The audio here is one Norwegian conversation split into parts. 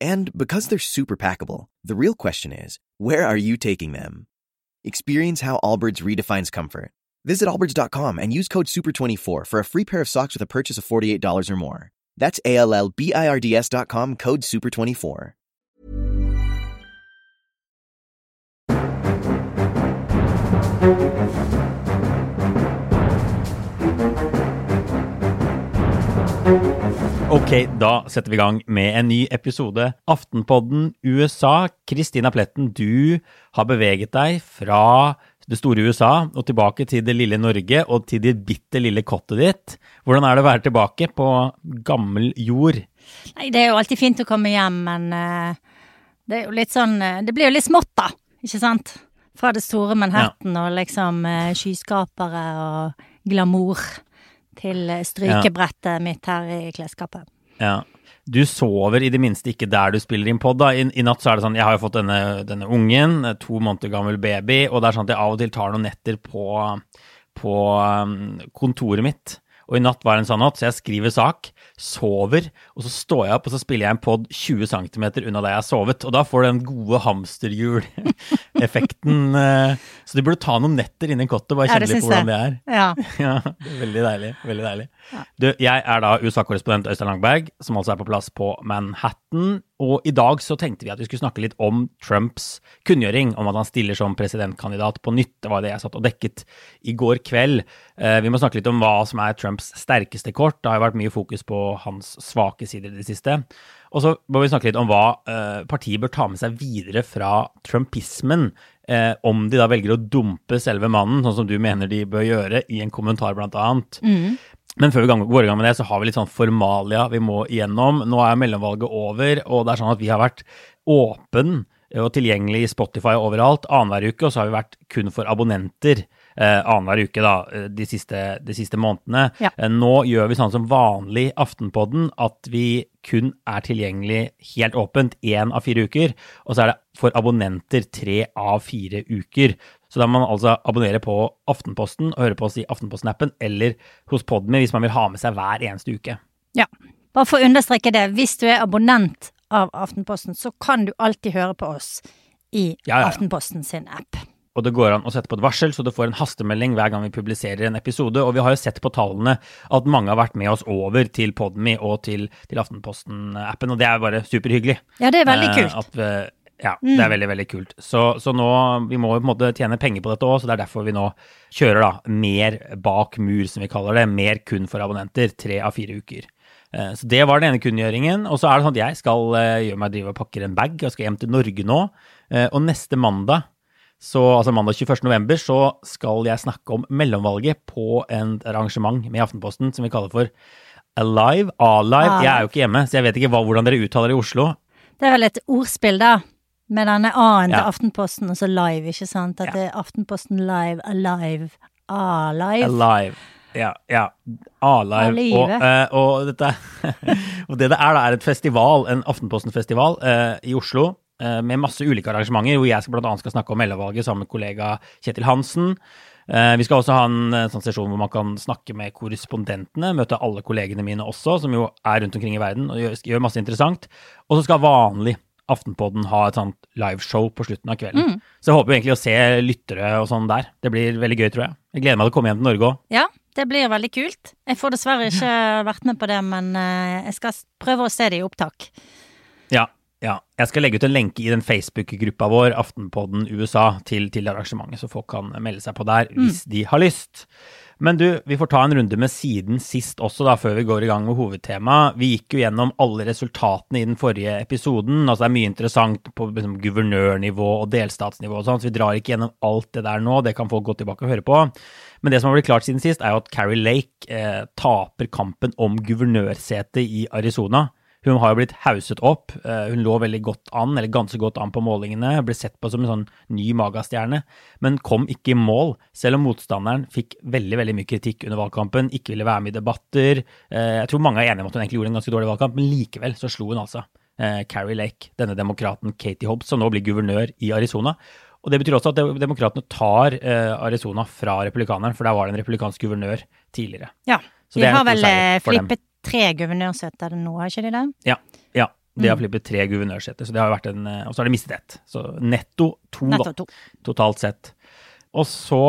And because they're super packable, the real question is where are you taking them? Experience how Allbirds redefines comfort. Visit allbirds.com and use code SUPER24 for a free pair of socks with a purchase of $48 or more. That's A L L B I R D S.com code SUPER24. Ok, da setter vi i gang med en ny episode. Aftenpodden USA. Kristina Pletten, du har beveget deg fra det store USA og tilbake til det lille Norge og til det bitte lille kottet ditt. Hvordan er det å være tilbake på gammel jord? Nei, det er jo alltid fint å komme hjem, men uh, det er jo litt sånn uh, Det blir jo litt smått, da. Ikke sant? Fra det store Manhattan ja. og liksom uh, skyskapere og glamour til strykebrettet ja. mitt her i klesskapet. Ja. Du sover i det minste ikke der du spiller inn pod. I, I, natt så er det sånn, jeg har jo fått denne, denne, ungen, to måneder gammel baby, og det er sånn at jeg av og til tar noen netter på, på um, kontoret mitt. Og i natt var det en sånn natt, så jeg skriver sak, sover, og så står jeg opp og så spiller jeg en pod 20 cm unna der jeg har sovet. Og da får du den gode hamsterhjul-effekten. Eh, så du burde ta noen netter inni kottet, bare kjenne litt på hvordan det er. Ja. ja. det er veldig deilig. Veldig deilig. Ja. Du, jeg er da USA-korrespondent Øystein Langberg, som altså er på plass på Manhattan. Og i dag så tenkte vi at vi skulle snakke litt om Trumps kunngjøring om at han stiller som presidentkandidat på nytt. Det var det jeg satt og dekket i går kveld. Eh, vi må snakke litt om hva som er Trumps sterkeste kort. Det har vært mye fokus på hans svake sider i det siste. Og så må vi snakke litt om hva eh, partiet bør ta med seg videre fra trumpismen. Eh, om de da velger å dumpe selve mannen, sånn som du mener de bør gjøre, i en kommentar blant annet. Mm. Men før vi går i gang med det, så har vi litt sånn formalia vi må igjennom. Nå er mellomvalget over, og det er sånn at vi har vært åpen og tilgjengelig i Spotify overalt annenhver uke, og så har vi vært kun for abonnenter eh, annenhver uke da, eh, de siste, de siste månedene. Ja. Eh, nå gjør vi sånn som vanlig Aftenpodden, at vi kun er tilgjengelig helt åpent én av fire uker, og så er det for abonnenter tre av fire uker. Så da må man altså abonnere på Aftenposten og høre på oss i Aftenposten-appen eller hos Podme hvis man vil ha med seg hver eneste uke. Ja, bare for å understreke det. Hvis du er abonnent av Aftenposten, så kan du alltid høre på oss i ja, ja. Aftenposten sin app. Og det går an å sette på et varsel, så du får en hastemelding hver gang vi publiserer en episode. Og vi har jo sett på tallene at mange har vært med oss over til Podme og til, til Aftenposten-appen, og det er bare superhyggelig. Ja, det er veldig eh, kult. At vi, ja, mm. det er veldig, veldig kult. Så, så, nå, vi må jo på en måte tjene penger på dette òg, så det er derfor vi nå kjører da mer bak mur, som vi kaller det. Mer kun for abonnenter. Tre av fire uker. Eh, så det var den ene kunngjøringen. Og så er det sånn at jeg skal eh, gjøre meg drive og pakker en bag. Jeg skal hjem til Norge nå. Eh, og neste mandag, så, altså mandag 21. november, så skal jeg snakke om mellomvalget på en arrangement med Aftenposten som vi kaller for Alive. A-live. Jeg er jo ikke hjemme, så jeg vet ikke hva, hvordan dere uttaler det i Oslo. Det er vel et ordspill, da? Med denne A-en til Aftenposten, og så live, ikke sant? At ja. det er Aftenposten live, alive, alive. Alive. Ja. ja. A-live. Og, uh, og, dette, og det det er, da, er et festival, en Aftenposten-festival uh, i Oslo. Uh, med masse ulike arrangementer, hvor jeg skal blant annet skal snakke om mellomvalget sammen med kollega Kjetil Hansen. Vi skal også ha en sånn sesjon hvor man kan snakke med korrespondentene. Møte alle kollegene mine også, som jo er rundt omkring i verden og gjør, gjør masse interessant. Og så skal vanlig Aftenpodden ha et sånt liveshow på slutten av kvelden. Mm. Så jeg håper egentlig å se lyttere og sånn der. Det blir veldig gøy, tror jeg. Jeg gleder meg til å komme hjem til Norge òg. Ja, det blir veldig kult. Jeg får dessverre ikke vært med på det, men eh, jeg skal prøve å se det i opptak. Ja, Ja, jeg skal legge ut en lenke i den Facebook-gruppa vår, Aftenpodden USA, til, til, arrangementet, så folk kan melde seg på der hvis mm. de har lyst. Men du, vi får ta en runde med siden sist også, da, før vi går i gang med hovedtemaet. Vi gikk jo gjennom alle resultatene i den forrige episoden. altså Det er mye interessant på liksom, guvernørnivå og delstatsnivå og sånn, så vi drar ikke gjennom alt det der nå. Det kan folk gå tilbake og høre på. Men det som har blitt klart siden sist, er jo at Carrie Lake eh, taper kampen om guvernørsetet i Arizona. Hun har jo blitt hauset opp. Eh, hun lå veldig godt an, eller ganske godt an på målingene. Ble sett på som en sånn ny magastjerne, men kom ikke i mål. Selv om motstanderen fikk veldig veldig mye kritikk under valgkampen, ikke ville være med i debatter. Eh, jeg tror mange er enige om at hun egentlig gjorde en ganske dårlig valgkamp, men likevel så slo hun altså eh, Carrie Lake, denne demokraten Katie Hobbs, som nå blir guvernør i Arizona. Og Det betyr også at demokratene tar Arizona fra republikaneren, for der var det en republikansk guvernør tidligere. Ja, de har vel flippet tre guvernørseter nå, har ikke de det? Ja. ja. De har mm. flippet tre guvernørseter, så det har vært en, og så har de mistet ett. Så netto to, netto to. Da, totalt sett. Og så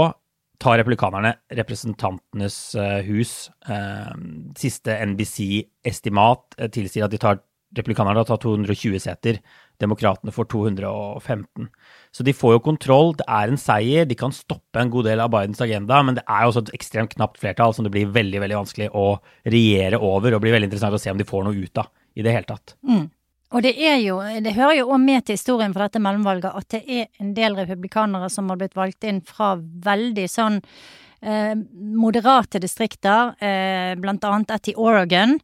tar republikanerne Representantenes uh, hus. Uh, siste NBC-estimat tilsier at de tar republikanerne tar 220 seter. Demokratene får 215. Så de får jo kontroll. Det er en seier. De kan stoppe en god del av Bidens agenda, men det er jo også et ekstremt knapt flertall som det blir veldig veldig vanskelig å regjere over, og blir veldig interessant å se om de får noe ut av i det hele tatt. Mm. Og det er jo, det hører jo òg med til historien for dette mellomvalget at det er en del republikanere som har blitt valgt inn fra veldig sånn eh, moderate distrikter, eh, blant annet et i Oregon,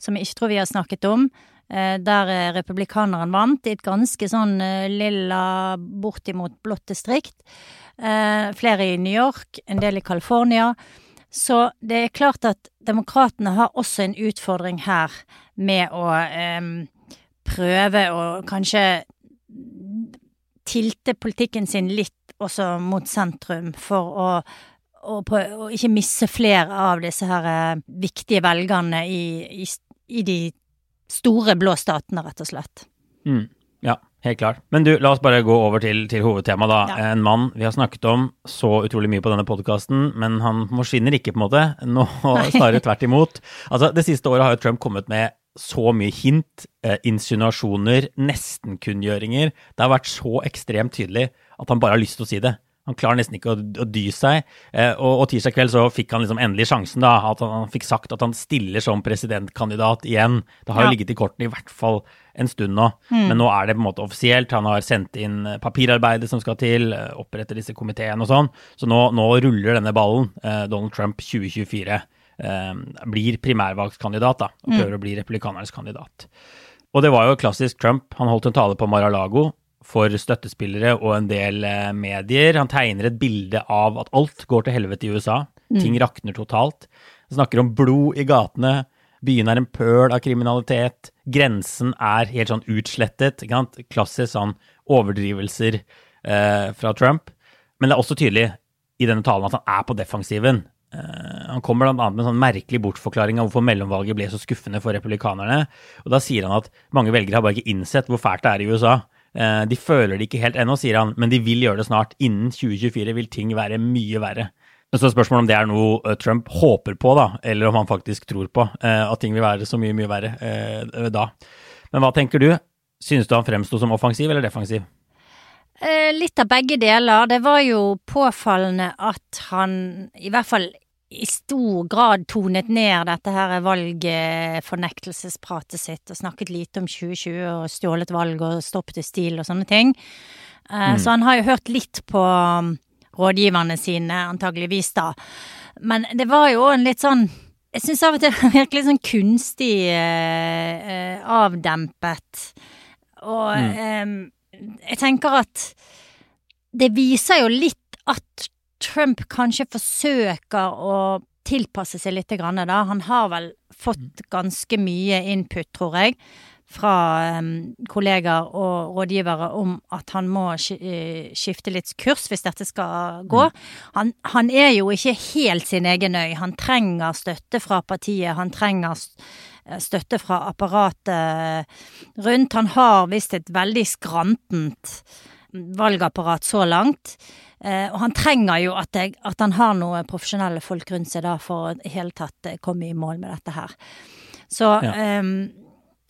som jeg ikke tror vi har snakket om. Eh, der eh, republikaneren vant, i et ganske sånn eh, lilla, bortimot blått distrikt. Flere i New York, en del i California. Så det er klart at demokratene har også en utfordring her med å eh, prøve å kanskje tilte politikken sin litt også mot sentrum for å og, på, og ikke misse flere av disse her viktige velgerne i, i, i de store blå statene, rett og slett. Mm. Ja, helt klart. Men du, la oss bare gå over til, til hovedtemaet, da. Ja. En mann vi har snakket om så utrolig mye på denne podkasten, men han forsvinner ikke, på en måte. Nå snarere tvert imot. Altså, det siste året har jo Trump kommet med så mye hint, eh, insinuasjoner, nestenkunngjøringer. Det har vært så ekstremt tydelig at han bare har lyst til å si det. Han klarer nesten ikke å, å dy seg. Eh, og, og, tirsdag kveld så fikk han liksom endelig sjansen, da. At han, han fikk sagt at han stiller som presidentkandidat igjen. Det har ja. jo ligget i kortene i hvert fall en stund nå. Mm. Men nå er det på en måte offisielt. Han har sendt inn eh, papirarbeidet som skal til, oppretter disse komiteene og sånn. Så nå, nå, ruller denne ballen. Eh, Donald Trump 2024 eh, blir primærvalgskandidat, da. Og mm. prøver mm. å bli republikanernes kandidat. Og det var jo klassisk Trump. Han holdt en tale på Mar-a-Lago for støttespillere og en del eh, medier. Han tegner et bilde av at alt går til helvete i USA. Mm. Ting rakner totalt. Han snakker om blod i gatene. Byen er en pøl av kriminalitet. Grensen er helt sånn utslettet. Klassisk sånn overdrivelser eh, fra Trump. Men det er også tydelig i denne talen at han er på defensiven. Uh, han kommer bl.a. med en sånn merkelig bortforklaring av hvorfor mellomvalget ble så skuffende for republikanerne. Og Da sier han at mange velgere har bare ikke innsett hvor fælt det er i USA. Eh, de føler det ikke helt ennå, sier han, men de vil gjøre det snart. Innen 2024 vil ting være mye verre. Så er spørsmålet om det er noe eh, Trump håper på, da, eller om han faktisk tror på eh, at ting vil være så mye, mye verre da. Men hva tenker du? Synes du han fremsto som offensiv eller defensiv? Litt av begge deler. Det var jo påfallende at han i hvert fall i stor grad tonet ned dette her valgfornektelsespratet sitt og snakket lite om 2020 og stjålet valg og stoppet i stil og sånne ting. Eh, mm. Så han har jo hørt litt på um, rådgiverne sine, antageligvis da. Men det var jo en litt sånn Jeg syns av og til virkelig sånn kunstig eh, eh, avdempet. Og mm. eh, jeg tenker at det viser jo litt at Trump kanskje forsøker å tilpasse seg litt, da. Han har vel fått ganske mye input, tror jeg, fra um, kollegaer og rådgivere om at han må eh, skifte litt kurs hvis dette skal gå. Mm. Han, han, er jo ikke helt sin egen øy. Han trenger støtte fra partiet. Han trenger eh, støtte fra apparatet rundt. Han har visst et veldig skrantent valgapparat så langt. Eh, og han trenger jo at, jeg, at, han har noen profesjonelle folk rundt seg da for å i hele tatt eh, komme i mål med dette her. Så ja. um,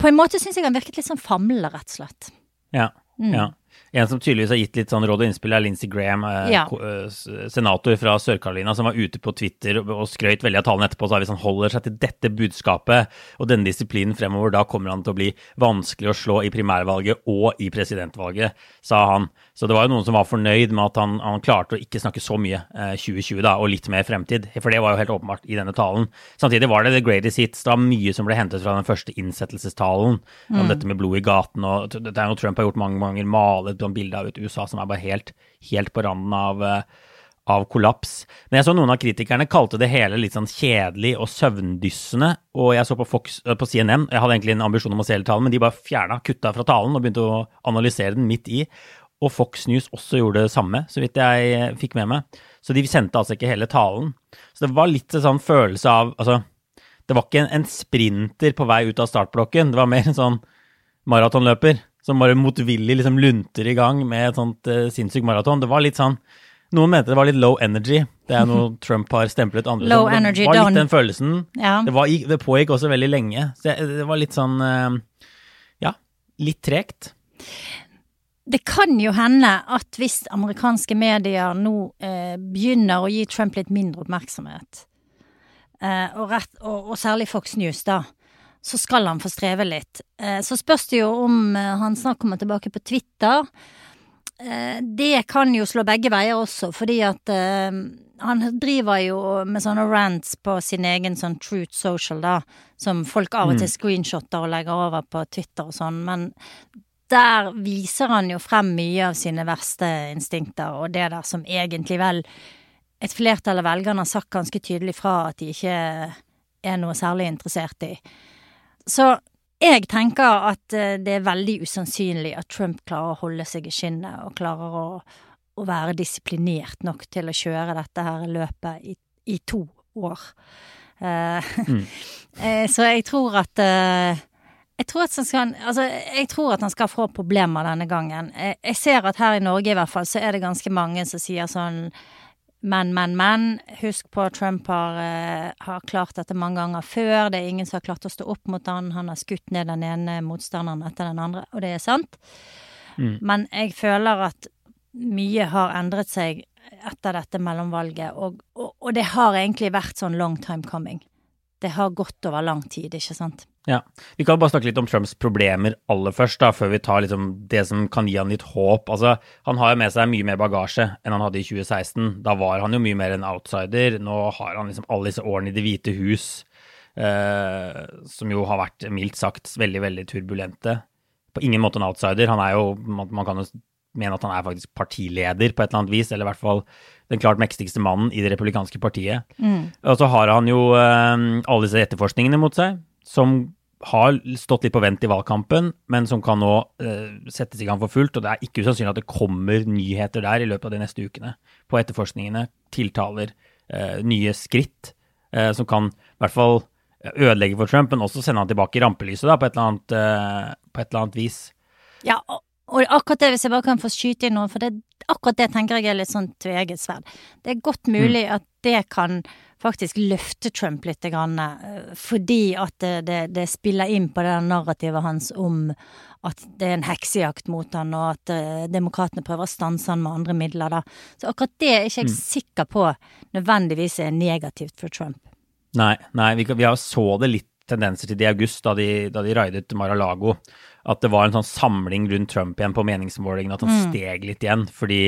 på en måte syns jeg han virket litt sånn famlende, rett og slett. Ja. ja. En som tydeligvis har gitt litt sånn råd og innspill, er Lindsey Graham, eh, Ja. eh, senator fra Sør-Carolina, som var ute på Twitter og, og skrøt veldig av talen etterpå. Så hvis han holder seg til dette budskapet og denne disiplinen fremover, da kommer han til å bli vanskelig å slå i primærvalget og i presidentvalget, sa han. Så det var jo noen som var fornøyd med at han, han klarte å ikke snakke så mye eh, 2020 da, og litt mer fremtid. For det var jo helt åpenbart i denne talen. Samtidig var det the greatest hits. Det var mye som ble hentet fra den første innsettelsestalen om dette med blod i gaten. og det Dette er noe Trump har gjort mange ganger. Malet et bilde av et USA som er bare helt, helt på randen av eh, av kollaps. Men jeg så noen av kritikerne kalte det hele litt sånn kjedelig og søvndyssende. Og jeg så på Fox, øh, på CNN, jeg hadde egentlig en ambisjon om å se hele talen, men de bare fjerna, kutta fra talen og begynte å analysere den midt i. Og Fox News også gjorde det samme, så vidt jeg eh, fikk med meg. Så de sendte altså ikke hele talen. Så det var litt en sånn følelse av Altså, det var ikke en, en sprinter på vei ut av startblokken, det var mer en sånn maratonløper som bare motvillig liksom lunter i gang med et sånt uh, sinnssykt maraton. Det var litt sånn Noen mente det var litt low energy. Det er noe Trump har stemplet andre Low. Det energy, var litt den følelsen. Ja. Det, var, det pågikk også veldig lenge. Så det, det var litt sånn uh, Ja, litt tregt. Det kan jo hende at hvis amerikanske medier nå eh, begynner å gi Trump litt mindre oppmerksomhet, eh, og, rett, og, og særlig Fox News, da, så skal han få streve litt. Eh, så spørs det jo om eh, han snart kommer tilbake på Twitter. Eh, det kan jo slå begge veier også, fordi at eh, han driver jo med sånne rants på sin egen sånn Truth Social, da, som folk av og til screenshotter og legger over på Twitter og sånn, men der viser han jo frem mye av sine verste instinkter, og det der som egentlig vel et flertall av velgerne har sagt ganske tydelig fra at de ikke er noe særlig interessert i. Så jeg tenker at eh, det er veldig usannsynlig at Trump klarer å holde seg i skinnet og klarer å, å være disiplinert nok til å kjøre dette her løpet i, i to år. Uh, mm. så jeg tror at eh, jeg tror, at han skal, altså, jeg tror at han skal få problemer denne gangen. Jeg, jeg ser at her i Norge i hvert fall, så er det ganske mange som sier sånn men, men, men. Husk på at Trump har, eh, har klart dette mange ganger før. Det er ingen som har klart å stå opp mot han. Han har skutt ned den ene motstanderen etter den andre, og det er sant. Men jeg føler at mye har endret seg etter dette mellomvalget, og, og, og det har egentlig vært sånn long time coming. Det har gått over lang tid, ikke sant? Ja. Vi kan bare snakke litt om Trumps problemer aller først, da, før vi tar liksom det som kan gi han litt håp. Altså, han har jo med seg mye mer bagasje enn han hadde i 2016. Da var han jo mye mer en outsider. Nå har han liksom alle disse årene i Det hvite hus, eh, som jo har vært mildt sagt veldig, veldig turbulente. På ingen måte en outsider. Han er jo Man, man kan jo mene at han er faktisk partileder på et eller annet vis, eller i hvert fall den klart mektigste mannen i det republikanske partiet. Og så har han jo eh, alle disse etterforskningene mot seg, som har stått litt på vent i valgkampen, men som kan nå eh, settes i gang for fullt. Og det er ikke usannsynlig at det kommer nyheter der i løpet av de neste ukene. På etterforskningene, tiltaler, eh, nye skritt eh, som kan i hvert fall ødelegge for Trump, men også sende han tilbake i rampelyset da, på et eller annet, eh, på et eller annet vis. Ja, og, og akkurat det, hvis jeg bare kan få skyte inn noe, for det, akkurat det tenker jeg er litt sånn tveget sverd. Det er godt mulig at det kan faktisk løfte Trump litt, grann, eh, fordi at det, det, det spiller inn på det narrativet hans om at det er en heksejakt mot han, og at uh, demokratene prøver å stanse han med andre midler, da. Så akkurat det er ikke jeg sikker på nødvendigvis er negativt for Trump. Nei, nei vi, vi har så det litt tendenser til det i august, da de, da de raidet Mar-a-Lago. At det var en sånn samling rundt Trump igjen på meningsmålingene, at han steg litt igjen. Fordi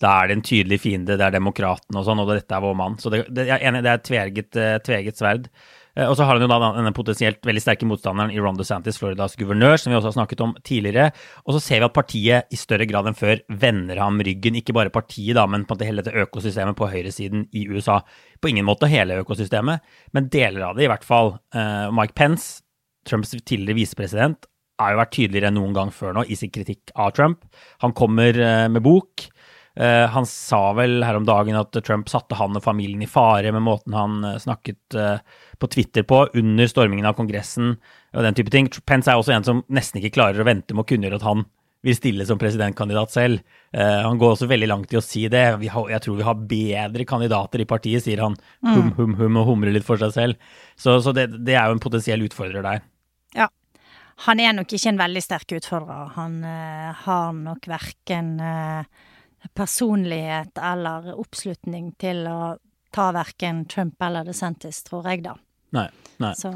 da er det en tydelig fiende, det er demokratene og sånn, og dette er vår mann. Så det, det, jeg er enig, det er et tveget, eh, tveget sverd. Eh, Og så har han jo da denne potensielt veldig sterke motstanderen i Ron DeSantis, Floridas guvernør, som vi også har snakket om tidligere. Og så ser vi at partiet i større grad enn før vender ham ryggen. Ikke bare partiet, da, men på måte hele dette økosystemet på høyresiden i USA. På ingen måte hele økosystemet, men deler av det i hvert fall. Eh, Mike Pence, Trumps tidligere visepresident, har jo vært tydeligere enn noen gang før nå i sin kritikk av Trump. Han kommer eh, med bok. Eh, han sa vel her om dagen at Trump satte han og familien i fare med måten han eh, snakket på Twitter på under stormingen av Kongressen og den type ting. Pence er også en som nesten ikke klarer å vente med å kunngjøre at han vil stille som presidentkandidat selv. Han går også veldig langt i å si det. Jeg tror vi har bedre kandidater i partiet, sier han hum, hum, hum og humrer litt for seg selv. Så, så det, det er jo en potensiell utfordrer der. Ja. Han er nok ikke en veldig sterk utfordrer. Han eh, har nok verken eh, personlighet eller oppslutning til å ta verken Trump eller DeSantis, tror jeg, da. Nei. nei. Så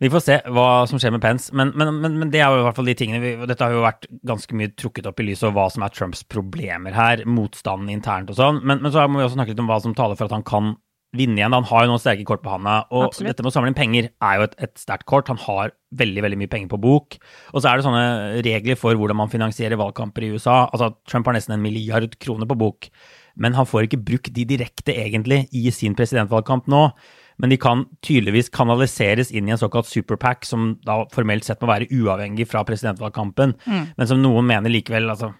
Vi får se hva som skjer med Pence, men, men, men, men det er jo i hvert fall de tingene vi, Dette har jo vært ganske mye trukket opp i lyset og hva som er Trumps problemer her, motstanden internt og sånn, men, men så må vi også snakke litt om hva som taler for at han kan vinne igjen. Han har jo noen sterke kort på handa, og Absolutt. dette med å samle inn penger er jo et, et sterkt kort. Han har veldig veldig mye penger på bok. Og så er det sånne regler for hvordan man finansierer valgkamper i USA. Altså, Trump har nesten en milliard kroner på bok, men han får ikke brukt de direkte egentlig i sin presidentvalgkamp nå. Men de kan tydeligvis kanaliseres inn i en såkalt superpack, som da formelt sett må være uavhengig fra presidentvalgkampen, men som noen mener likevel altså,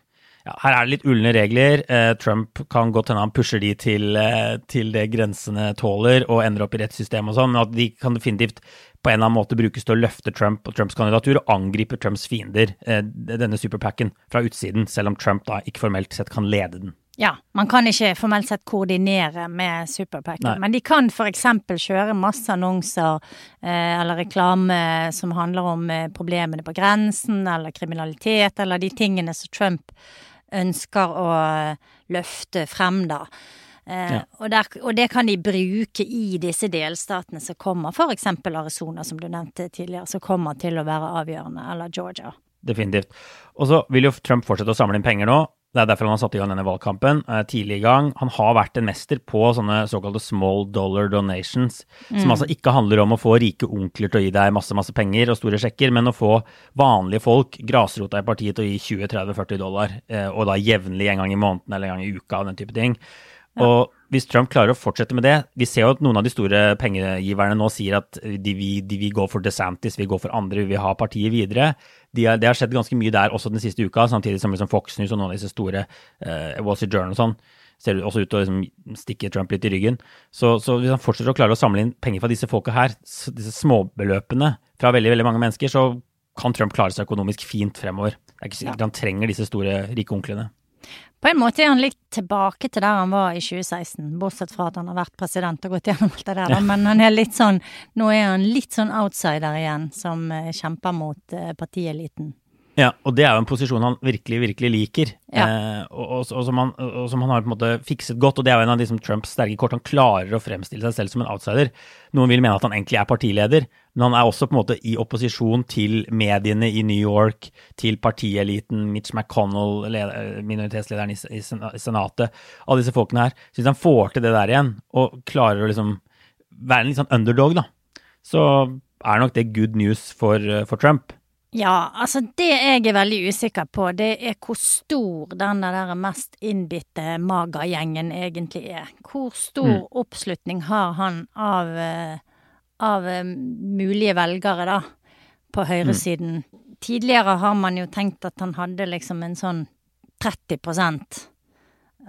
ja, her er det litt ulne regler. Eh, Trump kan godt hende han pusher de til, eh, til det grensene tåler, og ender opp i rettssystemet og sånn, men at de kan definitivt på en eller annen måte brukes til å løfte Trump og Trumps kandidatur og angripe Trumps fiender, eh, denne superpacken, fra utsiden, selv om Trump da ikke formelt sett kan lede den. Ja, man kan ikke formelt sett koordinere med superpacken, men de kan f.eks. kjøre masse annonser eh, eller reklame som handler om eh, problemene på grensen, eller kriminalitet, eller de tingene som Trump ønsker å eh, løfte frem, da. Eh, Ja. og, der, og det kan de bruke i disse delstatene som kommer, f.eks. Arizona, som du nevnte tidligere, som kommer til å være avgjørende, eller Georgia. Definitivt. Og så vil jo Trump fortsette å samle inn penger nå. Det er derfor han har satt i gang denne valgkampen eh, tidlig i gang. Han har vært en mester på sånne såkalte small dollar donations, som altså ikke handler om å få rike onkler til å gi deg masse masse penger og store sjekker, men å få vanlige folk, grasrota i partiet, til å gi 20-30-40 dollar, eh, og da jevnlig en gang i måneden eller en gang i uka og den type ting. Og hvis Trump klarer å fortsette med det Vi ser jo at noen av de store pengegiverne nå sier at de vil, de vil gå for DeSantis, vi går for andre, vi vil ha partiet videre. De har, det har skjedd ganske mye der også den siste uka, samtidig som liksom Fox News og noen av disse store uh, Wall Street Journal og sånn ser også ut til å liksom stikke Trump litt i ryggen. Så, så hvis han fortsetter å klare å samle inn penger fra disse folka her, disse småbeløpene fra veldig veldig mange mennesker, så kan Trump klare seg økonomisk fint fremover. Det er ikke sikkert han trenger disse store, rike onklene. På en måte er han litt tilbake til der han var i 2016, bortsett fra at han har vært president og gått gjennom alt det der, da. Men han er litt sånn, nå er han litt sånn outsider igjen, som eh, kjemper mot eh, partieliten. Ja, og det er jo en posisjon han virkelig, virkelig liker, Ja. eh, og, og, og, som han, og som han har på en måte fikset godt. Og det er jo en av de som Trumps sterke kort. Han klarer å fremstille seg selv som en outsider. Noen vil mene at han egentlig er partileder, men han er også på en måte i opposisjon til mediene i New York, til partieliten, Mitch McConnell, leder, minoritetslederen i, i Senatet, alle disse folkene her. Så hvis han får til det der igjen, og klarer å liksom være en litt sånn underdog, da, så er nok det good news for, eh, for Trump. Ja, altså det jeg er veldig usikker på, det er hvor stor denne der mest innbitte maga-gjengen egentlig er. Hvor stor oppslutning har han av, eh, av eh, mulige velgere, da, på høyresiden? Tidligere har man jo tenkt at han hadde liksom en sånn 30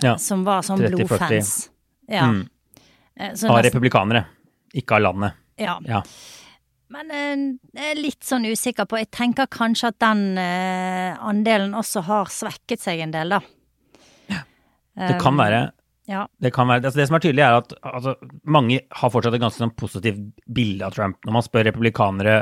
Ja, som var sånn 30-40. blodfans. Ja. Mm. Eh, så Av republikanere, ikke av landet. Ja. Ja. Men eh, jeg er litt sånn usikker på Jeg tenker kanskje at den eh, andelen også har svekket seg en del, da. Det kan være Ja. det, kan være, altså det som er tydelig, er at altså, mange har fortsatt et ganske sånn positivt bilde av Trump. Når man spør republikanere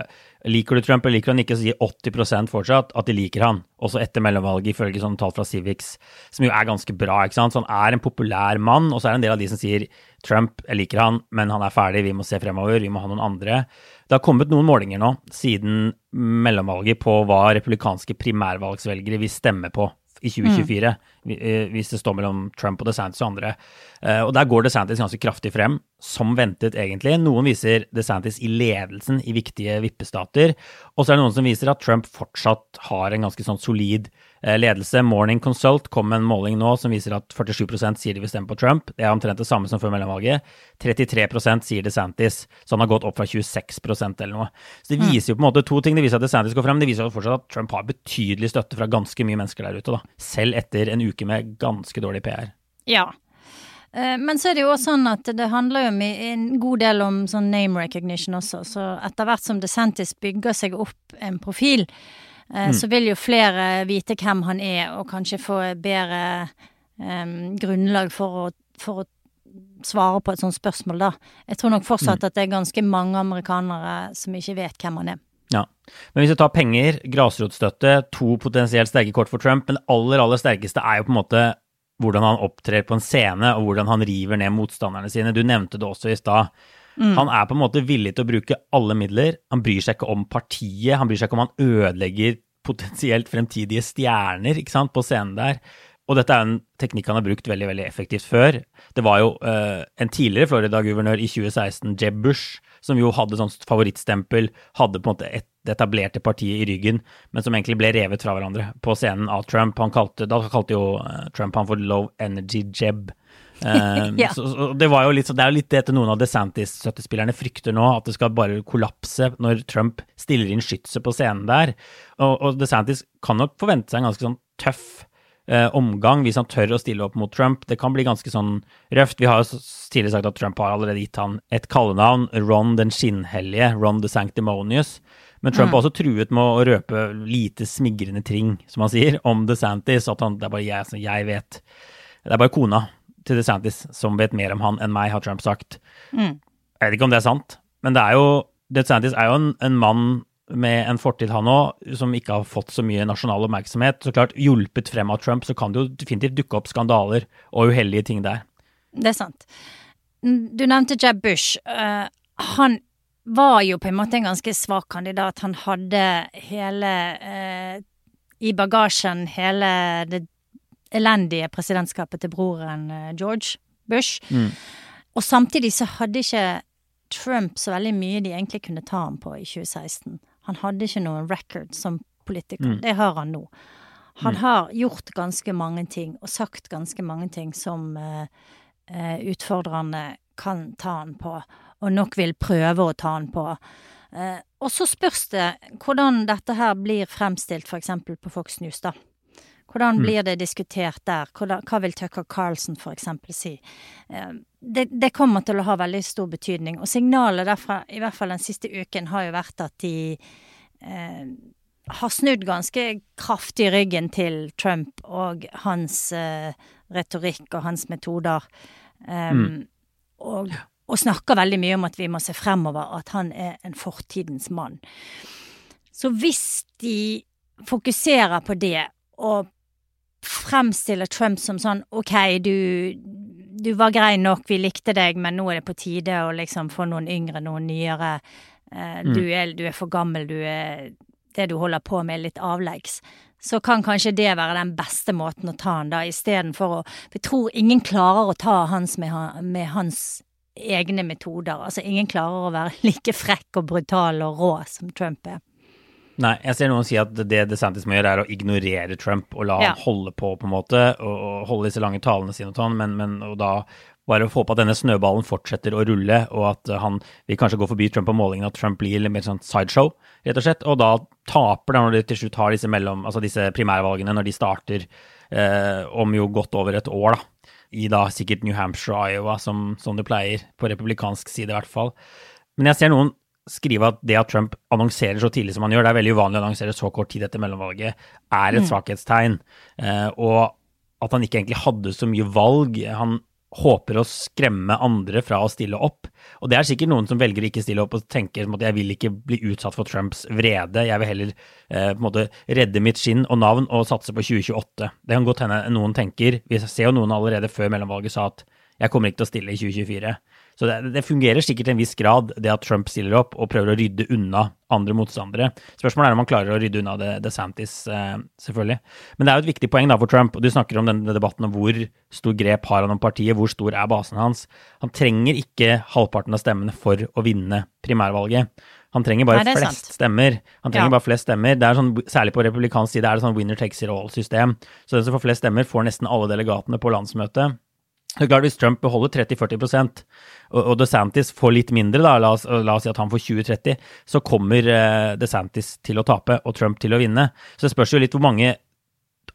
liker du Trump eller liker han ikke, så sier 80% fortsatt at de liker han. Også etter mellomvalget, ifølge sånne tall fra Civics, som jo er ganske bra. ikke sant? Så han er en populær mann, og så er det en del av de som sier Trump, jeg liker han, men han er ferdig, vi må se fremover, vi må ha noen andre. Det har kommet noen målinger nå siden mellomvalget på hva republikanske primærvalgsvelgere vil stemme på i 2024, vi- eh, hvis det står mellom Trump og DeSantis og andre. Eh, Og der går DeSantis ganske kraftig frem, som ventet egentlig. Noen viser DeSantis i ledelsen i viktige vippestater, og så er det noen som viser at Trump fortsatt har en ganske sånn solid ledelse. Morning Consult kom med en måling nå som viser at 47 sier de vil stemme på Trump. Det er omtrent det samme som før mellomvalget. 33% sier DeSantis, så han har gått opp fra 26% eller noe. Så det viser jo på en måte to ting. Det viser at DeSantis går frem, det viser jo fortsatt at Trump har betydelig støtte fra ganske mye mennesker der ute, da. Selv etter en uke med ganske dårlig PR. ja. Eh, Men så er det jo også sånn at det handler jo en god del om sånn name recognition også, så etter hvert som DeSantis bygger seg opp en profil, eh, så vil jo flere vite hvem han er, og kanskje få bedre um, grunnlag for å, for å svare på et sånt spørsmål, da. Jeg tror nok fortsatt at det er ganske mange amerikanere som ikke vet hvem han er. Ja. Men hvis vi tar penger, grasrotstøtte, to potensielt sterke kort for Trump, men det aller, aller sterkeste er jo på en måte hvordan han opptrer på en scene, og hvordan han river ned motstanderne sine. Du nevnte det også i stad. Mm. Han er på en måte villig til å bruke alle midler. Han bryr seg ikke om partiet, han bryr seg ikke om han ødelegger potensielt fremtidige stjerner ikke sant, på scenen der. Og dette er en teknikk han har brukt veldig veldig effektivt før. Det var jo uh, en tidligere Florida-guvernør i 2016, Jeb Bush, som jo hadde sånn favorittstempel, hadde på en måte et, det etablerte partiet i ryggen, men som egentlig ble revet fra hverandre på scenen av Trump. Han kalte, da kalte jo uh, Trump han for low energy Jeb. Um, ja. så, så det, var jo litt, det er jo litt det til noen av DeSantis-støttespillerne frykter nå, at det skal bare kollapse når Trump stiller inn skytset på scenen der. Og, og DeSantis kan nok forvente seg en ganske sånn tøff eh, omgang hvis han tør å stille opp mot Trump. Det kan bli ganske sånn røft. Vi har jo tidligere sagt at Trump har allerede gitt han et kallenavn, Ron den skinnhellige, Ron the Sanctimonious. Men Trump mm. har også truet med å røpe lite smigrende ting, som han sier, om DeSantis. At han, det er bare jeg, jeg vet Det er bare kona til DeSantis som vet mer om han enn meg, har Trump sagt. Mm. Jeg vet ikke om det er sant, men det er jo DeSantis er jo en, en mann med en fortid, han òg, som ikke har fått så mye nasjonal oppmerksomhet. Så klart, hjulpet frem av Trump, så kan det jo definitivt dukke opp skandaler og uheldige ting der. Det er sant. Du nevnte Jeb Bush. Uh, han var jo på en måte en ganske svak kandidat. Han hadde hele uh, I bagasjen hele det elendige presidentskapet til broren uh, George Bush. Mm. Og samtidig så hadde ikke Trump så veldig mye de egentlig kunne ta ham på i 2016. Han hadde ikke noen record som politiker. Mm. Det har han nå. Han mm. har gjort ganske mange ting, og sagt ganske mange ting som uh, uh, utfordrerne kan ta han på, og nok vil prøve å ta han på. Uh, og så spørs det hvordan dette her blir fremstilt f.eks. på Fox News, da. Hvordan mm. blir det diskutert der? Hvordan, hva vil Tucker Carlson f.eks. si? Det, det, kommer til å ha veldig stor betydning. Og signalet derfra, i hvert fall den siste uken, har jo vært at de eh, har snudd ganske kraftig ryggen til Trump og hans eh, retorikk og hans metoder. Um, mm. og, og, snakker veldig mye om at vi må se fremover, at han er en fortidens mann. Så hvis de fokuserer på det, og fremstiller Trump som sånn OK, du, du var grei nok, vi likte deg, men nå er det på tide å liksom få noen yngre, noen nyere. Eh, mm. du, er, du, er, for gammel, du er Det du holder på med, er litt avleggs. Så kan kanskje det være den beste måten å ta han da, istedenfor å jeg tror ingen klarer å ta hans med, med hans egne metoder. Altså, ingen klarer å være like frekk og brutal og rå som Trump er. Nei, jeg ser noen si at det DeSantis må gjøre, er å ignorere Trump og la ja. han holde på, på en måte, og, og holde disse lange talene sine og sånn, men, men og da bare håpe at denne snøballen fortsetter å rulle, og at han vil kanskje gå forbi Trump på målingen, at Trump blir litt mer sånn sideshow, rett og slett. Og da taper det når de til slutt har disse, mellom, altså disse primærvalgene, når de starter eh, om jo godt over et år, da. I da sikkert New Hampshire og Iowa, som, som det pleier, på republikansk side i hvert fall. Men jeg ser noen skrive at det at Trump annonserer så tidlig som han gjør, det er veldig uvanlig å annonsere så kort tid etter mellomvalget, er et mm. svakhetstegn. Eh, og at han ikke egentlig hadde så mye valg. Han håper å skremme andre fra å stille opp. Og det er sikkert noen som velger å ikke stille opp og tenker at jeg vil ikke bli utsatt for Trumps vrede, jeg vil heller eh, på en måte redde mitt skinn og navn og satse på 2028. Det kan godt hende noen tenker, vi ser jo noen allerede før mellomvalget sa at jeg kommer ikke til å stille i 2024. Så det, det, fungerer sikkert til en viss grad, det at Trump stiller opp og prøver å rydde unna andre motstandere. Spørsmålet er om han klarer å rydde unna det, DeSantis, eh, selvfølgelig. Men det er jo et viktig poeng da for Trump, og du snakker om denne debatten om hvor stor grep har han om partiet, hvor stor er basen hans. Han trenger ikke halvparten av stemmene for å vinne primærvalget. Han trenger bare Nei, flest sant. stemmer. Han trenger ja. bare flest stemmer. Det er sånn, særlig på republikansk side er det sånn winner takes it all-system. Så den som får flest stemmer, får nesten alle delegatene på landsmøtet. Det er klart Hvis Trump beholder 30-40 og, DeSantis får litt mindre, da, la oss, la oss si at han får 20-30, så kommer uh, DeSantis til å tape og Trump til å vinne. Så det spørs jo litt hvor mange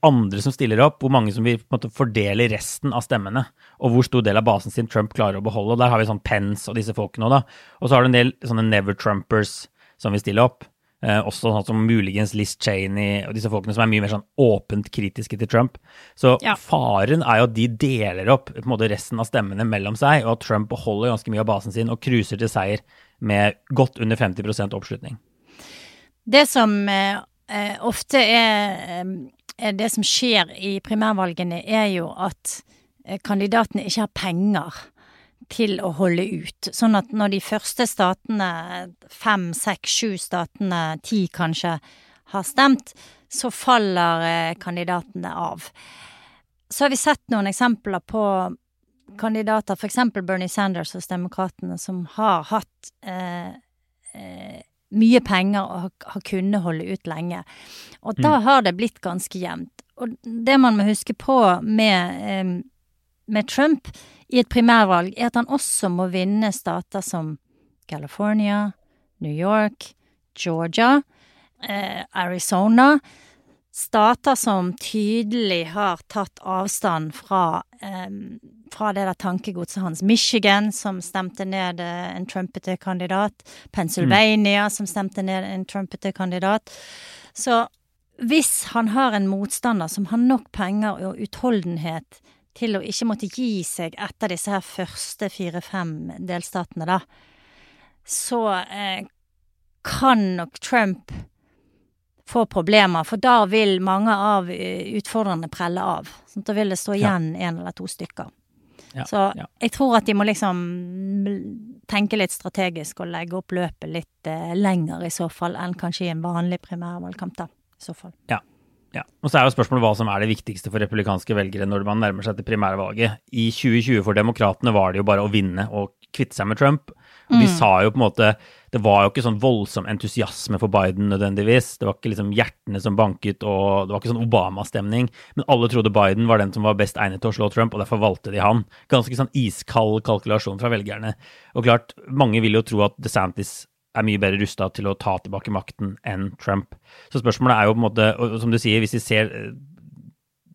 andre som stiller opp, hvor mange som vil måte, fordele resten av stemmene, og hvor stor del av basen sin Trump klarer å beholde. Og Der har vi sånn Pence og disse folkene òg, da. Og så har du en del sånne never-trumpers som vil stille opp. Eh, også sånn som muligens Liz Cheney og disse folkene som er mye mer sånn åpent kritiske til Trump. Så ja. faren er jo at de deler opp på en måte resten av stemmene mellom seg, og at Trump beholder ganske mye av basen sin og cruiser til seier med godt under 50% oppslutning. Det som eh, eh, ofte er, er, det som skjer i primærvalgene, er jo at kandidatene ikke har penger til å holde ut. Sånn at når de første statene, fem, seks, sju statene, ti kanskje, har stemt, så faller kandidatene av. Så har vi sett noen eksempler på kandidater, f.eks. Bernie Sanders hos Demokratene, som har hatt eh, eh, mye penger og har, har, kunnet holde ut lenge. Og da mm. har det blitt ganske jevnt. Og det man må huske på med, eh, med Trump i et primærvalg, er at han også må vinne stater som California, New York, Georgia, eh, Arizona stater som tydelig har tatt avstand fra, eh, fra det der tankegodset hans. Michigan, som stemte ned eh, en trumpete kandidat. Pennsylvania, mm. som stemte ned en trumpete kandidat. Så hvis han har en motstander som har nok penger og utholdenhet til å ikke måtte gi seg etter disse her første fire-fem delstatene, da, så eh, kan nok Trump få problemer, for da vil mange av eh, utfordrerne prelle av. Sånn, da vil det stå igjen ja. eller to stykker. Ja, så ja. jeg tror at de må liksom tenke litt strategisk og legge opp løpet litt eh, lenger i så fall enn kanskje i en vanlig primærvalgkamp, da. I så fall. Ja. Ja. Og så er jo spørsmålet hva som er det viktigste for republikanske velgere når man nærmer seg til primærvalget. I 2020 for demokratene var det jo bare å vinne og kvitte seg med Trump. Og de mm. sa jo på en måte Det var jo ikke sånn voldsom entusiasme for Biden nødvendigvis. Det var ikke liksom hjertene som banket, og det var ikke sånn Obama-stemning. Men alle trodde Biden var den som var best egnet til å slå Trump, og derfor valgte de han. Ganske sånn iskald kalkulasjon fra velgerne. Og klart, mange vil jo tro at DeSantis er mye bedre rusta til å ta tilbake makten enn Trump. Så spørsmålet er jo på en måte, og som du sier, hvis vi ser eh,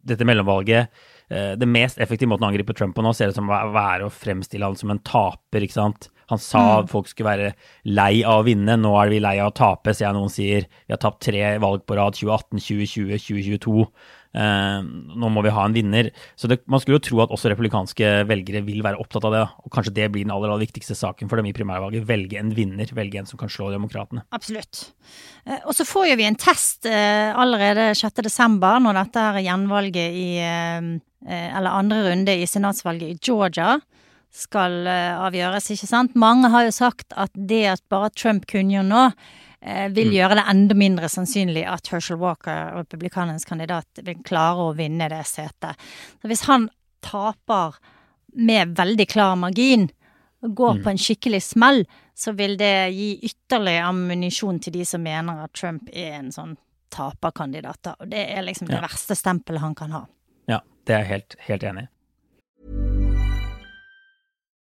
dette mellomvalget eh, det mest effektive måten å angripe Trump på nå ser ut som å være å fremstille han som en taper. ikke sant? Han sa mm. folk skulle være lei av å vinne, nå er vi lei av å tape, ser jeg noen sier. Vi har tapt tre valg på rad, 2018, 2020, 2022. Uh, nå må vi ha en vinner. Så det, man skulle jo tro at også republikanske velgere vil være opptatt av det. Og kanskje det blir den aller, aller viktigste saken for dem i primærvalget. Velge en vinner, velge en som kan slå demokratene. Absolutt. Uh, og så får jo vi en test uh, allerede 6.12., når dette er gjenvalget i eh, Eller andre runde i senatsvalget i Georgia skal uh, avgjøres, ikke sant. Mange har jo sagt at det at bare Trump kunngjør nå, uh, vil mm. gjøre det enda mindre sannsynlig at Herschel Walker, republikanernes kandidat, vil klare å vinne det setet. Så hvis han taper med veldig klar margin, går mm. på en skikkelig smell, så vil det gi ytterligere ammunisjon til de som mener at Trump er en sånn taperkandidat. Og det er liksom ja. det verste stempelet han kan ha. Ja, det er jeg helt, helt enig i.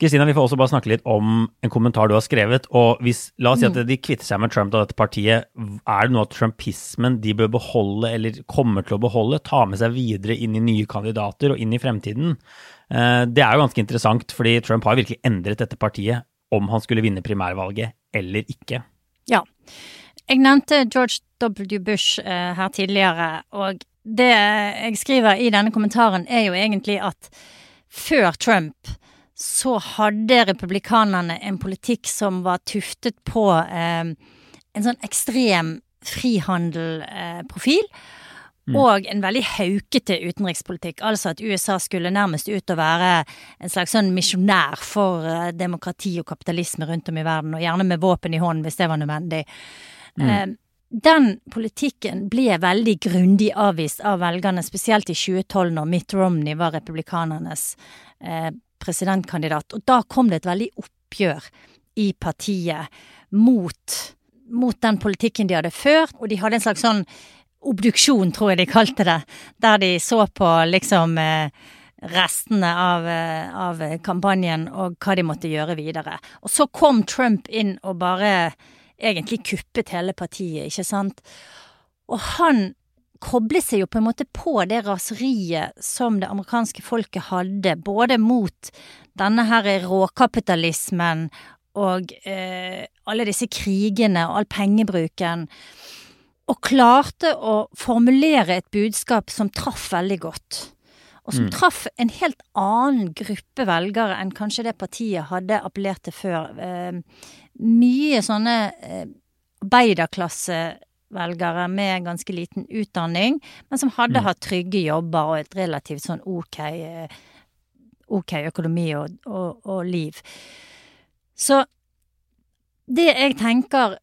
Kristina, vi får også bare snakke litt om en kommentar du har skrevet. og hvis, La oss si at mm. de kvitter seg med Trump og dette partiet. Er det noe at trumpismen de bør beholde, eller kommer til å beholde, ta med seg videre inn i nye kandidater og inn i fremtiden? Eh, det er jo ganske interessant, fordi Trump har virkelig endret dette partiet om han skulle vinne primærvalget eller ikke. Ja. Jeg nevnte George W. Bush eh, her tidligere, og det jeg skriver i denne kommentaren, er jo egentlig at før Trump så hadde republikanerne en politikk som var tuftet på eh, en sånn ekstrem frihandelprofil. Eh, mm. Og en veldig haukete utenrikspolitikk. Altså at USA skulle nærmest ut og være en slags sånn misjonær for eh, demokrati og kapitalisme rundt om i verden, og gjerne med våpen i hånden hvis det var nødvendig. Mm. Eh, den politikken ble veldig grundig avvist av velgerne, spesielt i 2012, når Mitt Romney var republikanernes eh, presidentkandidat. Og da kom det et veldig oppgjør i partiet mot, mot den politikken de hadde før, og de hadde en slags sånn obduksjon, tror jeg de kalte det, der de så på liksom eh, restene av, eh, av kampanjen og hva de måtte gjøre videre. Og så kom Trump inn og bare egentlig kuppet hele partiet, ikke sant. Og han koblet seg jo på en måte på det raseriet som det amerikanske folket hadde, både mot denne her råkapitalismen og eh, alle disse krigene og all pengebruken, og klarte å formulere et budskap som traff veldig godt. Og som Mm. traff en helt annen gruppe velgere enn kanskje det partiet hadde appellert til før. Eh, mye sånne eh, arbeiderklassevelgere med ganske liten utdanning, men som hadde Mm. hatt trygge jobber og et relativt sånn ok, eh, ok økonomi og, og, og liv. Så det jeg tenker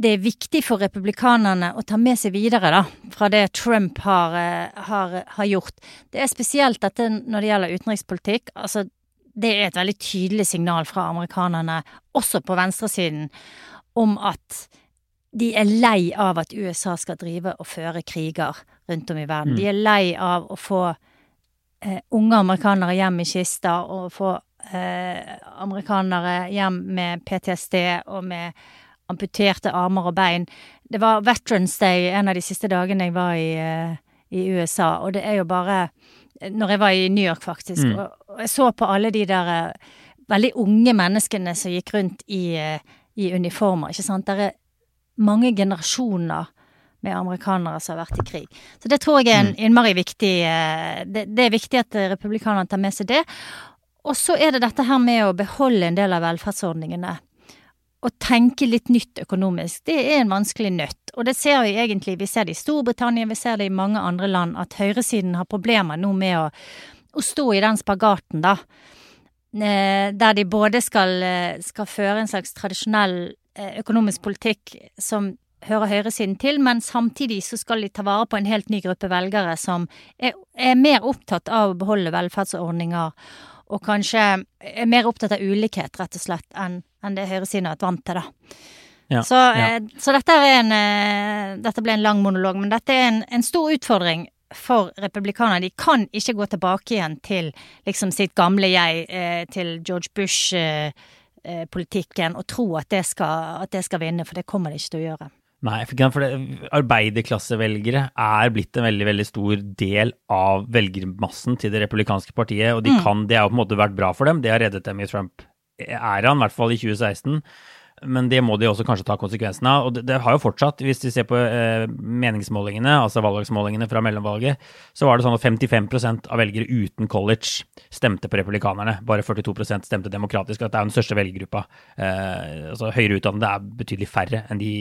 det er viktig for republikanerne å ta med seg videre, da, fra det Trump har, eh, har, har gjort. Det er spesielt dette når det gjelder utenrikspolitikk. Altså, det er et veldig tydelig signal fra amerikanerne, også på venstresiden, om at de er lei av at USA skal drive og føre kriger rundt om i verden. De er lei av å få eh, unge amerikanere hjem i kister, og få eh, amerikanere hjem med PTSD og med amputerte armer og bein. Det var Veterans Day en av de siste dagene jeg var i, eh, i USA, og det er jo bare Når jeg var i New York, faktisk, Mm. og, og jeg så på alle de der eh, veldig unge menneskene som gikk rundt i, eh, i uniformer, ikke sant. Der er mange generasjoner med amerikanere som har vært i krig. Så det tror jeg er en innmari viktig eh, det, det er viktig at republikanerne tar med seg det. Og så er det dette her med å beholde en del av velferdsordningene. Å tenke litt nytt økonomisk. Det er en vanskelig nøtt. Og det ser vi egentlig. Vi ser det i Storbritannia, vi ser det i mange andre land, at høyresiden har problemer nå med å, å stå i den spagaten, da. Eh, Der de både skal, eh, skal føre en slags tradisjonell økonomisk politikk som hører høyresiden til, men samtidig så skal de ta vare på en helt ny gruppe velgere som er, er mer opptatt av å beholde velferdsordninger, og kanskje er mer opptatt av ulikhet, rett og slett, enn en det høyresiden har vært vant til, da. Ja, Så, ja. eh, så dette, en, eh, dette ble en lang monolog, men dette er en, en stor utfordring for republikanerne. De kan ikke gå tilbake igjen til liksom sitt gamle jeg, eh, til George Bush-politikken, og tro at det, skal, at det skal vinne, for det kommer de ikke til å gjøre. Nei, for for arbeiderklassevelgere er blitt en veldig veldig stor del av velgermassen til det republikanske partiet, og de kan, det har på en måte vært bra for dem. Det har reddet dem i Trump-æraen, i hvert fall i 2016. Men det må de også kanskje ta konsekvensen av. Og det, det har jo fortsatt, hvis vi ser på eh, meningsmålingene, altså valgdagsmålingene fra mellomvalget, så var det sånn at 55% av velgere uten college stemte på republikanerne. Bare 42% stemte demokratisk. At det er den største velgergruppa. Eh, altså høyere utdannede er betydelig færre enn de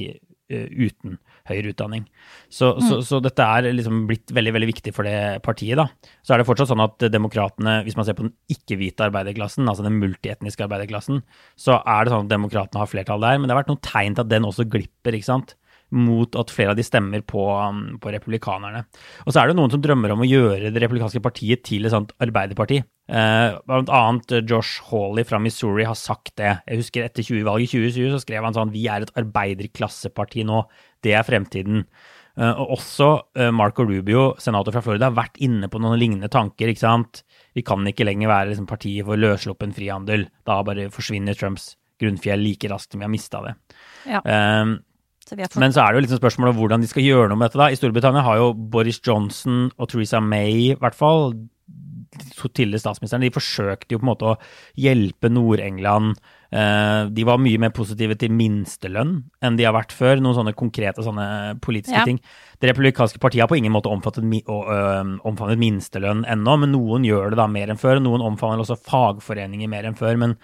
uten høyere utdanning. Så, så, så dette er liksom blitt veldig veldig viktig for det partiet. da. Så er det fortsatt sånn at demokratene, hvis man ser på den ikke-hvite arbeiderklassen, altså den multietniske arbeiderklassen, så er det sånn at demokratene har flertall der. Men det har vært noen tegn til at den også glipper. ikke sant? Mot at flere av de stemmer på, um, på republikanerne. Og så er det noen som drømmer om å gjøre det republikanske partiet til et sånt arbeiderparti. Eh, blant annet eh, Josh Hawley fra Missouri har sagt det. Jeg husker etter 20-valget i 2020 så skrev han sånn Vi er et arbeiderklasseparti nå. Det er fremtiden. Eh, og også eh, Marco Rubio, senator fra Florida, har vært inne på noen lignende tanker. ikke sant? Vi kan ikke lenger være liksom, partiet for løssluppen frihandel. Da bare forsvinner Trumps grunnfjell like raskt som vi har mista det. Ja. Eh, Så men så er det jo liksom spørsmålet om hvordan de skal gjøre noe med dette. da. I Storbritannia har jo Boris Johnson og Theresa May, i hvert fall, to tidligere statsministrene, de forsøkte jo på en måte å hjelpe Nord-England. Eh, De var mye mer positive til minstelønn enn de har vært før. Noen sånne konkrete sånne politiske Ja. ting. Det republikanske partiet har på ingen måte omfattet, omfavnet minstelønn ennå, men noen gjør det da mer enn før. Noen omfavner også fagforeninger mer enn før. men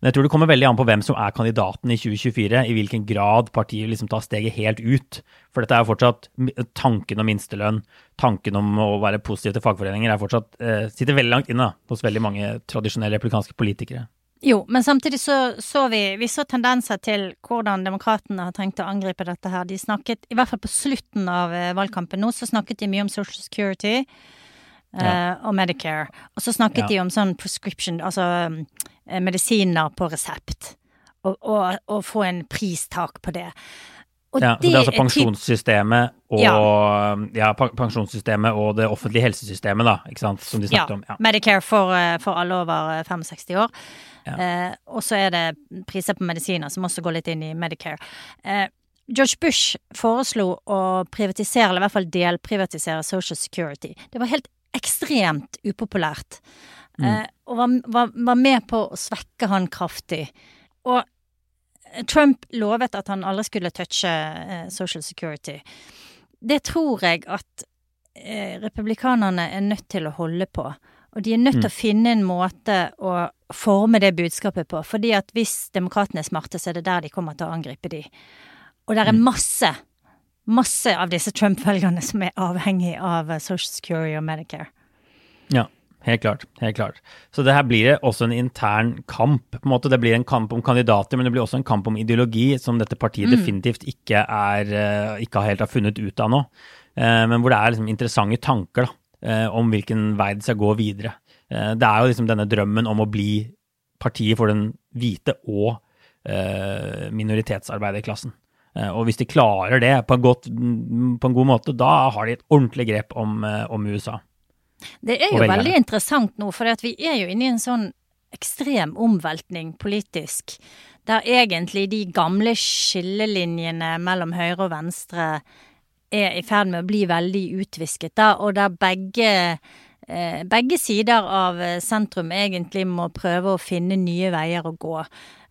men jeg tror det kommer veldig an på hvem som er kandidaten i 2024, i hvilken grad partiet liksom tar steget helt ut. For dette er jo fortsatt tanken om minstelønn, tanken om å være positiv til fagforeninger, er fortsatt, eh, sitter veldig langt inne hos veldig mange tradisjonelle republikanske politikere. Jo, men samtidig så, så vi, vi så tendenser til hvordan demokratene har tenkt å angripe dette her. De snakket, i hvert fall på slutten av eh, valgkampen nå, så snakket de mye om Social Security Ja. og Medicare. Og så snakket Ja. de om sånn prescription, altså eh, medisiner på resept. Og, og, og få en pristak på det. Og Ja, så det er altså pensjonssystemet og, Ja. ja, pensjonssystemet og det offentlige helsesystemet, da, ikke sant, som de ja, snakket om. Ja. Medicare for, eh, for alle over eh, 65 år. Ja. Eh, og så er det priser på medisiner, som også går litt inn i Medicare. Eh, George Bush foreslo å privatisere, eller i hvert fall delprivatisere Social Security. Det var helt ekstremt upopulært. Mm. og var, var, var med på å svekke han kraftig. Og Trump lovet at han aldri skulle touche eh, Social Security. Det tror jeg at eh, republikanerne er nødt til å holde på. Og de er nødt til å finne en måte å forme det budskapet på. Fordi at hvis demokratene er smarte, så er det der de kommer til å angripe de. Og det er masse, masse av disse Trump-velgerne som er avhengig av eh, Social Security og Medicare. Ja, helt klart. Helt klart. Så det her blir også en intern kamp. på en måte. Det blir en kamp om kandidater, men det blir også en kamp om ideologi, som dette partiet definitivt ikke, er, eh, ikke helt har funnet ut av nå. Eh, Men hvor det er liksom interessante tanker da, om hvilken vei det skal gå videre. Det er jo liksom denne drømmen om å bli partiet for den hvite og minoritetsarbeiderklassen. Eh, Og hvis de klarer det på en, godt, på en god måte, da har de et ordentlig grep om, eh, om USA. Det er jo veldig interessant nå, for vi er jo inne i en sånn ekstrem omveltning politisk, der egentlig de gamle skillelinjene mellom høyre og venstre er i ferd med å bli veldig utvisket, da, og der begge begge sider av eh, sentrum egentlig må prøve å finne nye veier å gå.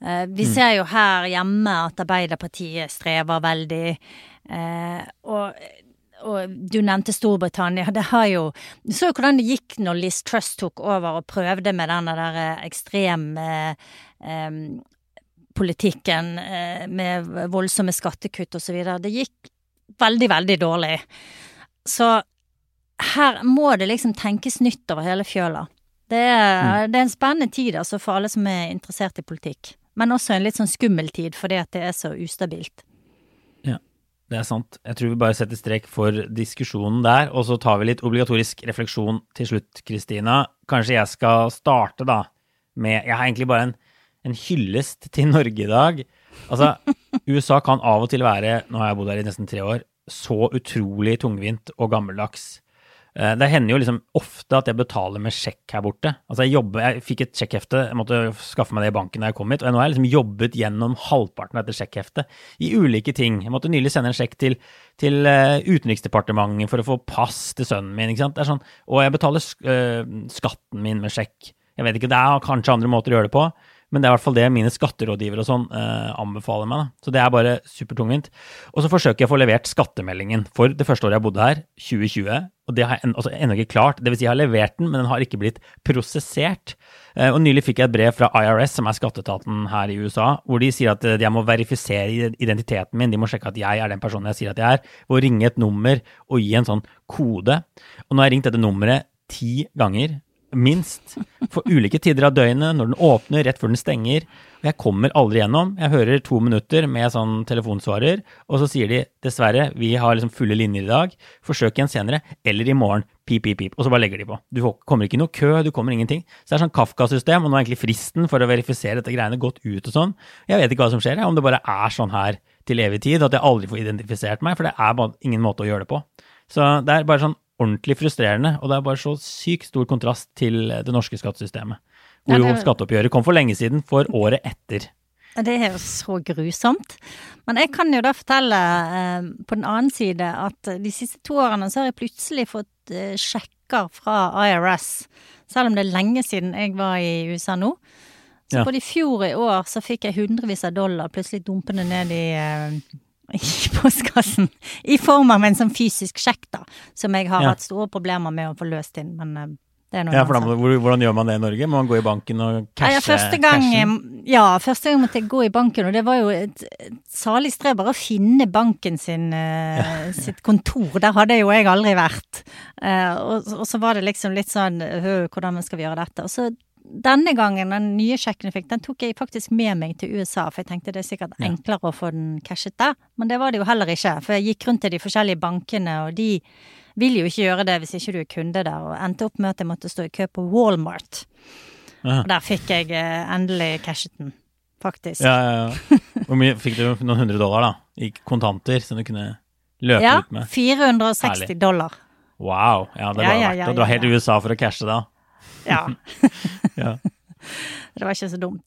Eh, Vi ser jo her hjemme at Arbeiderpartiet strever veldig. Eh, og, og du nevnte Storbritannia. Det har jo Du så jo hvordan det gikk når Liz Truss tok over og prøvde med den der ekstreme ekstrem eh, politikken eh, med voldsomme skattekutt videre. Det gikk veldig, veldig dårlig. Så her må det liksom tenkes nytt over hele fjøla. Det er, det er en spennende tid altså for alle som er interessert i politikk. Men også en litt sånn skummel tid fordi at det er så ustabilt. Ja, det er sant. Jeg tror vi bare setter strek for diskusjonen der, og så tar vi litt obligatorisk refleksjon til slutt, Kristina. Kanskje jeg skal starte da med Jeg har egentlig bare en, en hyllest til Norge i dag. Altså, USA kan av og til være, nå har jeg bodd her i nesten tre år, så utrolig tungvint og gammeldags. Eh, Det hender jo liksom ofte at jeg betaler med sjekk her borte. Altså Jeg jobber, jeg fikk et sjekkhefte, jeg måtte skaffe meg det i banken da jeg kom hit, og nå har jeg liksom jobbet gjennom halvparten av dette sjekkheftet i ulike ting. Jeg måtte nylig sende en sjekk til, til eh, Utenriksdepartementet for å få pass til sønnen min. ikke sant? Sånn, og jeg betaler eh, skatten min med sjekk. Jeg vet ikke, Det er kanskje andre måter å gjøre det på, men det er i hvert fall det mine skatterådgivere og sånn eh, anbefaler meg. da. Så det er bare supertungvint. Og så forsøker jeg å få levert skattemeldingen for det første året jeg bodde her, 2020. Og det har jeg altså, ennå ikke klart. Det vil si jeg har levert den, men den har ikke blitt prosessert. Eh, og nylig fikk jeg et brev fra IRS, som er skatteetaten her i USA, hvor de sier at eh, jeg må verifisere identiteten min. De må sjekke at jeg er den personen jeg sier at jeg er, å ringe et nummer og gi en sånn kode. Og nå har jeg ringt dette nummeret ti ganger minst, for ulike tider av døgnet, når den åpner, rett før den stenger. Og jeg kommer aldri gjennom. Jeg hører to minutter med sånn telefonsvarer, og så sier de dessverre, vi har liksom fulle linjer i dag, forsøk igjen senere, eller i morgen, pip, pip, pip, og så bare legger de på. Du kommer ikke i noe kø, du kommer ingenting. Så det er sånn Kafka-system, og nå er egentlig fristen for å verifisere dette greiene gått ut og sånn. Jeg vet ikke hva som skjer, om det bare er sånn her til evig tid, at jeg aldri får identifisert meg, for det er bare ingen måte å gjøre det på. Så det er bare sånn ordentlig frustrerende, og det er bare så sykt stor kontrast til det norske skattesystemet. Hvor jo skatteoppgjøret kom for lenge siden, for året etter. Det er jo så grusomt. Men jeg kan jo da fortelle eh, på den annen side at de siste to årene så har jeg plutselig fått eh, sjekker fra IRS. Selv om det er lenge siden jeg var i USA nå. Så Ja. både i fjor og i år så fikk jeg hundrevis av dollar plutselig dumpende ned i, eh, i postkassen. I form av en sånn fysisk sjekk, da. Som jeg har Ja. hatt store problemer med å få løst inn. Men eh, Ja, for da Hvordan gjør man det i Norge? Må man gå i banken og Ja, cashe? ja, første gang, ja, første gang måtte jeg gå i banken, og det var jo et, et salig strev bare å finne banken sin, eh, sitt kontor. Der hadde jo jeg aldri vært. Eh, og, og så var det liksom litt sånn «Hø, hvordan skal vi gjøre dette? Og så denne gangen, den nye sjekken jeg fikk, den tok jeg faktisk med meg til USA, for jeg tenkte det er sikkert Ja. enklere å få den cashet der. Men det var det jo heller ikke, for jeg gikk rundt til de forskjellige bankene, og de vil jo ikke gjøre det hvis ikke du er kunde der, og endte opp med at jeg måtte stå i kø på Walmart. Ja. Og der fikk jeg eh, endelig cashet den, faktisk. Ja, ja, ja. Hvor mye fikk du? Noen hundre dollar, da? i kontanter som du kunne løpe Ja, ut med. Ja, 460 Herlig. dollar. Wow. Ja, det var ja, verdt det. Du var helt i. USA for å cashe da. Ja, Ja. det var ikke så dumt.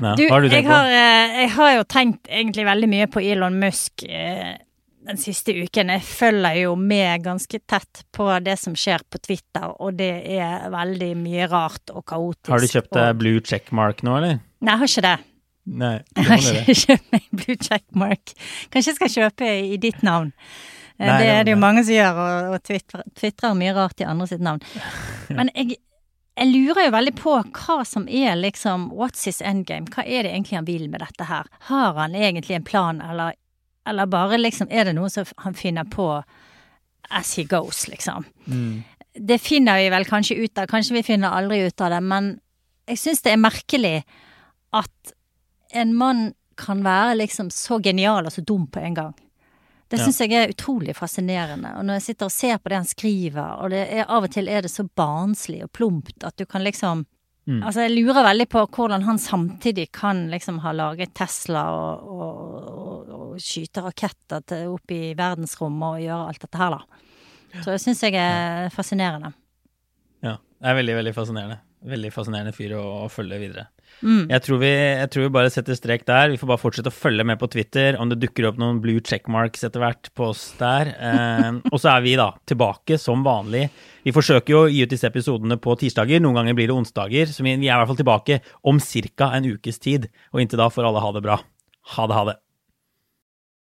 Nei, Du, har du jeg har, eh, jeg har jo tenkt egentlig veldig mye på Elon Musk eh, den siste uken. Jeg følger jo med ganske tett på det som skjer på Twitter, og det er veldig mye rart og kaotisk. Har du kjøpt deg og... blue checkmark nå, eller? Nei, jeg har ikke det. Nei, Jeg har ikke kjøpt meg blue checkmark. Kanskje jeg skal kjøpe i ditt navn. Eh, Nei, det er det jo mange som gjør, og, og twitrer mye rart i andre sitt navn. Men jeg, jeg lurer jo veldig på hva som er liksom What's his endgame? Hva er det egentlig han vil med dette her? Har han egentlig en plan, eller, eller bare liksom er det noe som han finner på as he goes, liksom? Mm. Det finner vi vel kanskje ut av, kanskje vi finner aldri ut av det, men jeg syns det er merkelig at en mann kan være liksom så genial og så dum på en gang. Det Ja. jeg er utrolig fascinerende. Og når jeg sitter og ser på det han skriver, og det er, av og til er det så barnslig og plumpt at du kan liksom Mm. Altså, jeg lurer veldig på hvordan han samtidig kan liksom ha laget Tesla og, og, og, og skyte raketter til, opp i verdensrommet og gjøre alt dette her, da. Så det syns jeg er fascinerende. Ja, det er veldig, veldig fascinerende. Veldig fascinerende fyr å, å følge videre. Mm. Jeg, tror vi, jeg tror vi bare setter strek der. Vi får bare fortsette å følge med på Twitter om det dukker opp noen blue checkmarks etter hvert på oss der. Eh, og så er vi da tilbake som vanlig. Vi forsøker jo å gi ut disse episodene på tirsdager, noen ganger blir det onsdager. Så vi, vi er i hvert fall tilbake om ca. en ukes tid. Og inntil da får alle ha det bra. Ha det, ha det.